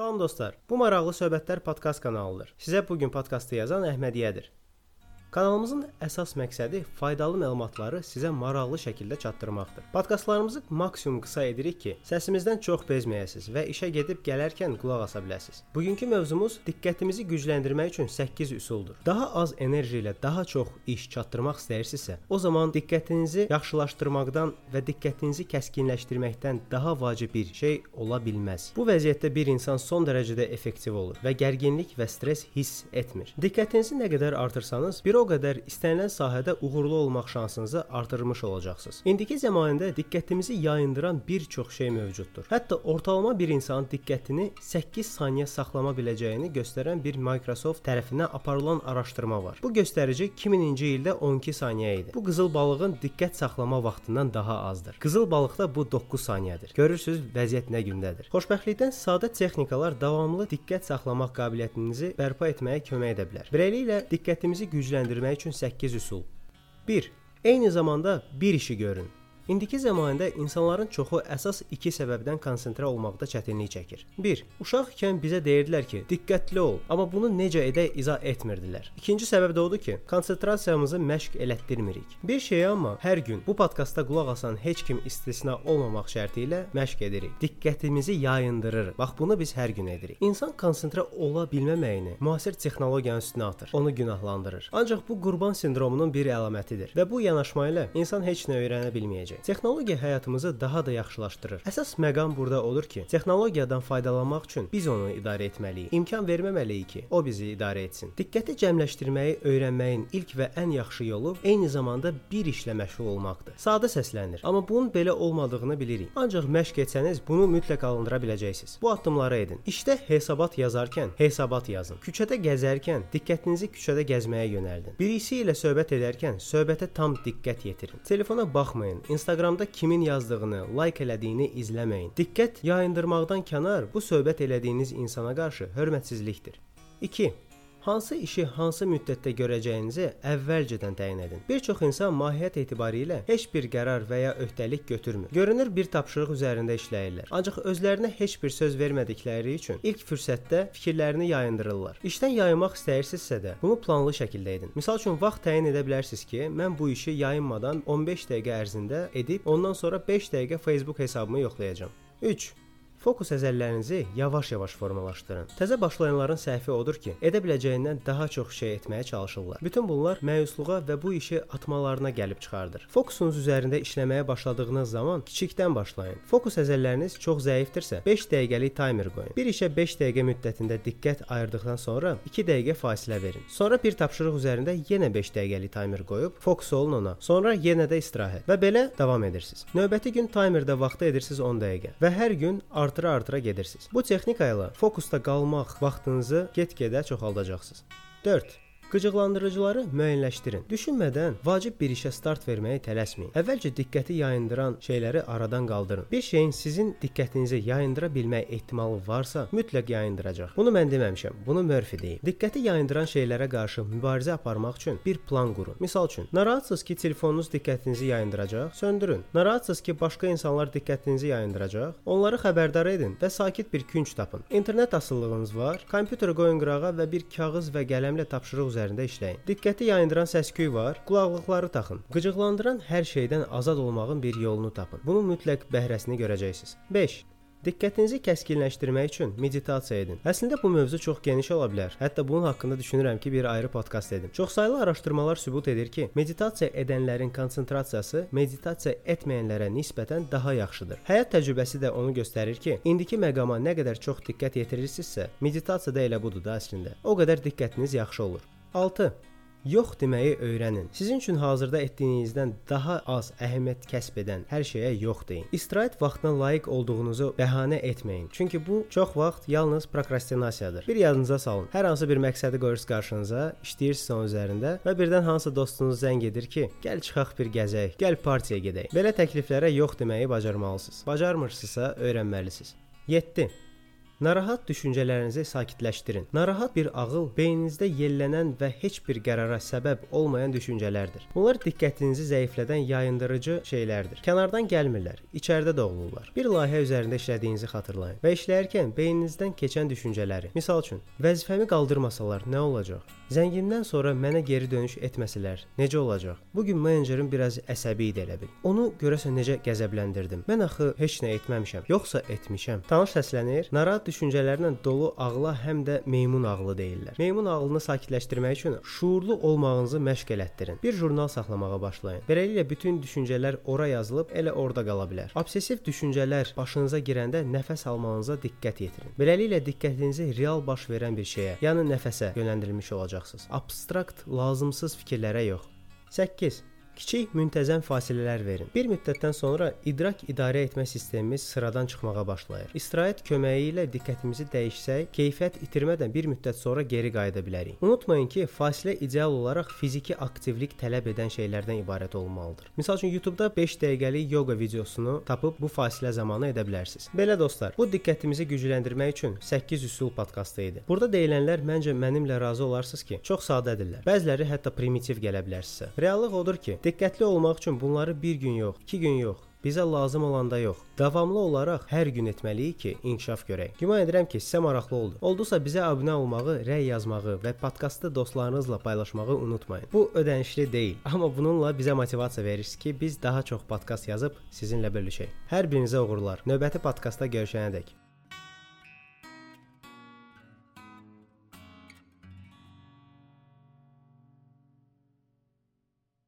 Salam dostlar. Bu maraqlı söhbətlər podkast kanalıdır. Sizə bu gün podkastı yazan Əhmədiyədir. Kanalımızın əsas məqsədi faydalı məlumatları sizə maraqlı şəkildə çatdırmaqdır. Podkastlarımızı maksimum qısa edirik ki, səsimizdən çox bezməyəsiniz və işə gedib gələrkən qulaq asa biləsiniz. Bugünkü mövzumuz diqqətimizi gücləndirmək üçün 8 üsuldur. Daha az enerji ilə daha çox iş çatdırmaq istəyirsinizsə, o zaman diqqətinizi yaxşılaşdırmaqdan və diqqətinizi kəskinləşdirməkdən daha vacib bir şey ola bilməz. Bu vəziyyətdə bir insan son dərəcədə effektiv olur və gərginlik və stress hiss etmir. Diqqətinizi nə qədər artırsanız, bir o qədər istənilən sahədə uğurlu olmaq şansınızı artırmış olacaqsınız. İndiki zəmanədə diqqətimizi yayındıran bir çox şey mövcuddur. Hətta ortalama bir insanın diqqətini 8 saniyə saxlama biləcəyini göstərən bir Microsoft tərəfindən aparılan araşdırma var. Bu göstərici 2000-ci ildə 12 saniyə idi. Bu qızıl balığın diqqət saxlama vaxtından daha azdır. Qızıl balıqda bu 9 saniyədir. Görürsüz, vəziyyət nə gündədir. Xoşbəxtlikdən sadə texnikalar davamlı diqqət saxlamaq qabiliyyətinizi bərpa etməyə kömək edə bilər. Beləliklə diqqətimizi gücləndirmək gücləndirmək üçün 8 üsul. 1. Eyni zamanda bir işi görün. İndiki zəmanədə insanların çoxu əsas iki səbəbdən konsentrə olmaqda çətinlik çəkir. 1. Uşaq ikən bizə deyirdilər ki, diqqətli ol, amma bunu necə edək izah etmirdilər. İkinci səbəb də odur ki, konsentrasiyamızı məşq elətdirmirik. Bir şeyə amma hər gün bu podkastda qulaq asan heç kim istisna olmamaq şərti ilə məşq edirik. Diqqətimizi yayındırır. Bax bunu biz hər gün edirik. İnsan konsentrə ola bilməməyini müasir texnologiyanın üstünə atır. Onu günahlandırır. Ancaq bu qurban sindromunun bir əlamətidir və bu yanaşma ilə insan heç nə öyrənə bilməyəcək. Texnologiya həyatımızı daha da yaxşılaşdırır. Əsas məqam burada odur ki, texnologiyadan faydalanmaq üçün biz onu idarə etməliyik. İmkan verməməliyik ki, o bizi idarə etsin. Diqqəti cəmləşdirməyi öyrənməyin ilk və ən yaxşı yolu eyni zamanda bir işlə məşğul olmaqdır. Sadə səslənir, amma bunun belə olmadığını bilirik. Ancaq məşq etsəniz bunu mütləq alındıra biləcəksiniz. Bu addımları edin. İşdə hesabat yazarkən hesabat yazın. Küçədə gəzərkən diqqətinizi küçədə gəzməyə yönəldin. Birisi ilə söhbət edərkən söhbətə tam diqqət yetirin. Telefona baxmayın. Instagram Instagramda kimin yazdığını, like elədiyini izləməyin. Diqqət yayındırmaqdan kənar bu söhbət elədiyiniz insana qarşı hörmətsizlikdir. 2. Hansı işi hansı müddətdə görəcəyinizi əvvəlcədən təyin edin. Bir çox insan mahiyyət etibarilə heç bir qərar və ya öhdəlik götürmür. Görünür bir tapşırıq üzərində işləyirlər. Ancaq özlərinə heç bir söz vermədikləri üçün ilk fürsətdə fikirlərini yayındırırlar. İşdən yayınmaq istəyirsinizsə də, bunu planlı şəkildə edin. Məsəl üçün vaxt təyin edə bilərsiniz ki, mən bu işi yayınmadan 15 dəqiqə ərzində edib, ondan sonra 5 dəqiqə Facebook hesabımı yoxlayacağam. 3. Fokus əzəllərinizi yavaş-yavaş formalaşdırın. Təzə başlayanların səhvi odur ki, edə biləcəyindən daha çox şey etməyə çalışırlar. Bütün bunlar məyusluğa və bu işi atmalarına gəlib çıxardır. Fokusunuz üzərində işləməyə başladığınız zaman kiçikdən başlayın. Fokus əzəlləriniz çox zəifdirsə, 5 dəqiqəlik taymer qoyun. Bir işə 5 dəqiqə müddətində diqqət ayırdıqdan sonra 2 dəqiqə fasilə verin. Sonra bir tapşırıq üzərində yenə 5 dəqiqəlik taymer qoyub fokus olun ona. Sonra yenə də istirahət və belə davam edirsiniz. Növbəti gün taymerdə vaxtı edirsiniz 10 dəqiqə və hər gün artıra-artıra gedirsiniz. Bu texnika ilə fokusda qalmaq vaxtınızı get-gedə çoxaldacaqsınız. 4. Qıcıqlandırıcıları müəyyənləşdirin. Düşünmədən vacib bir işə start verməyə tələsməyin. Əvvəlcə diqqəti yayındıran şeyləri aradan qaldırın. Bir şeyin sizin diqqətinizi yayındıra bilmək ehtimalı varsa, mütləq yayındıracaq. Bunu mən deməmişəm. Bunu Murphy deyib. Diqqəti yayındıran şeylərə qarşı mübarizə aparmaq üçün bir plan qurun. Misal üçün, narahatsınız ki, telefonunuz diqqətinizi yayındıracaq, söndürün. Narahatsınız ki, başqa insanlar diqqətinizi yayındıracaq, onları xəbərdar edin və sakit bir künc tapın. İnternet asıllığınız var, kompüteri qoyun qırağa və bir kağız və qələmlə tapşırıq üzərində işləyin. Diqqəti yayındıran səs-küy var, qulaqlıqları taxın. Qıcıqlandıran hər şeydən azad olmağın bir yolunu tapın. Bunu mütləq bəhrəsini görəcəksiniz. 5. Diqqətinizi kəskinləşdirmək üçün meditasiya edin. Əslində bu mövzu çox geniş ola bilər. Hətta bunun haqqında düşünürəm ki, bir ayrı podkast edim. Çoxsaylı araşdırmalar sübut edir ki, meditasiya edənlərin konsentrasiyası meditasiya etməyənlərə nisbətən daha yaxşıdır. Həyat təcrübəsi də onu göstərir ki, indiki məqama nə qədər çox diqqət yetirirsinizsə, meditasiyada elə budur da əslində. O qədər diqqətiniz yaxşı olur. 6. Yox deməyi öyrənin. Sizin üçün hazırda etdiyinizdən daha az əhəmiyyət kəsb edən hər şeyə yox deyin. İstirahət vaxtına layiq olduğunuzu bəhanə etməyin. Çünki bu çox vaxt yalnız prokrastinasiyadır. Bir yadınıza salın. Hər hansı bir məqsədi qoyursunuz qarşınıza, işləyirsiniz onun üzərində və birdən hansı dostunuz zəng edir ki, gəl çıxaq bir gəzək, gəl partiyaya gedək. Belə təkliflərə yox deməyi bacarmalısınız. Bacarmırsınızsa öyrənməlisiniz. 7. Narahat düşüncələrinizi sakitləşdirin. Narahat bir ağıl beyninizdə yellənən və heç bir qərara səbəb olmayan düşüncələrdir. Bunlar diqqətinizi zəiflədən yayındırıcı şeylərdir. Kənardan gəlmirlər, içəridə doğulurlar. Bir layihə üzərində işlədiyinizi xatırlayın və işləyərkən beyninizdən keçən düşüncələri. Məsəl üçün, vəzifəmi qaldırmasalar nə olacaq? Zəngindən sonra mənə geri dönüş etməsələr necə olacaq? Bu gün menecerim biraz əsəbi idi elə bil. Onu görəsən necə qəzəbləndirdim. Mən axı heç nə etməmişəm, yoxsa etmişəm. Tanış səslənir. Narahat düşüncələrlə dolu ağla həm də meymun ağlı deyirlər. Meymun ağlını sakitləşdirmək üçün şuurlu olmağınızı məşq elətdirin. Bir jurnal saxlamağa başlayın. Beləliklə bütün düşüncələr ora yazılıb elə orada qala bilər. Obsessiv düşüncələr başınıza girəndə nəfəs almağınıza diqqət yetirin. Beləliklə diqqətinizi real baş verən bir şeyə, yəni nəfəsə yönləndirilmiş olacaqsınız. Abstrakt, lazımsız fikirlərə yox. 8. Kiçik, müntəzəm fasilələr verin. Bir müddətdən sonra idrak idarə etmə sistemimiz sıradan çıxmağa başlayır. İstirahət köməyi ilə diqqətimizi dəyişsək, keyfiyyət itirmədən bir müddət sonra geri qayıda bilərik. Unutmayın ki, fasilə ideal olaraq fiziki aktivlik tələb edən şeylərdən ibarət olmalıdır. Məsəl üçün YouTube-da 5 dəqiqəlik yoga videosunu tapıb bu fasilə zamanı edə bilərsiniz. Belə dostlar, bu diqqətimizi gücləndirmək üçün 8 üsul podkastı idi. Burada deyilənlər məncə mənimlə razı olarsınız ki, çox sadədirlər. Bəziləri hətta primitiv gələ bilər sizə. Reallıq odur ki, Diqqətli olmaq üçün bunları bir gün yox, 2 gün yox, bizə lazım olanda yox, davamlı olaraq hər gün etməliyik ki, inkişaf görək. Güman edirəm ki, sizə maraqlı oldu. Oldusa bizə abunə olmağı, rəy yazmağı və podkastı dostlarınızla paylaşmağı unutmayın. Bu ödənişli deyil, amma bununla bizə motivasiya verirsiniz ki, biz daha çox podkast yazıb sizinlə bölüşək. Hər birinizə uğurlar. Növbəti podkastda görüşənədək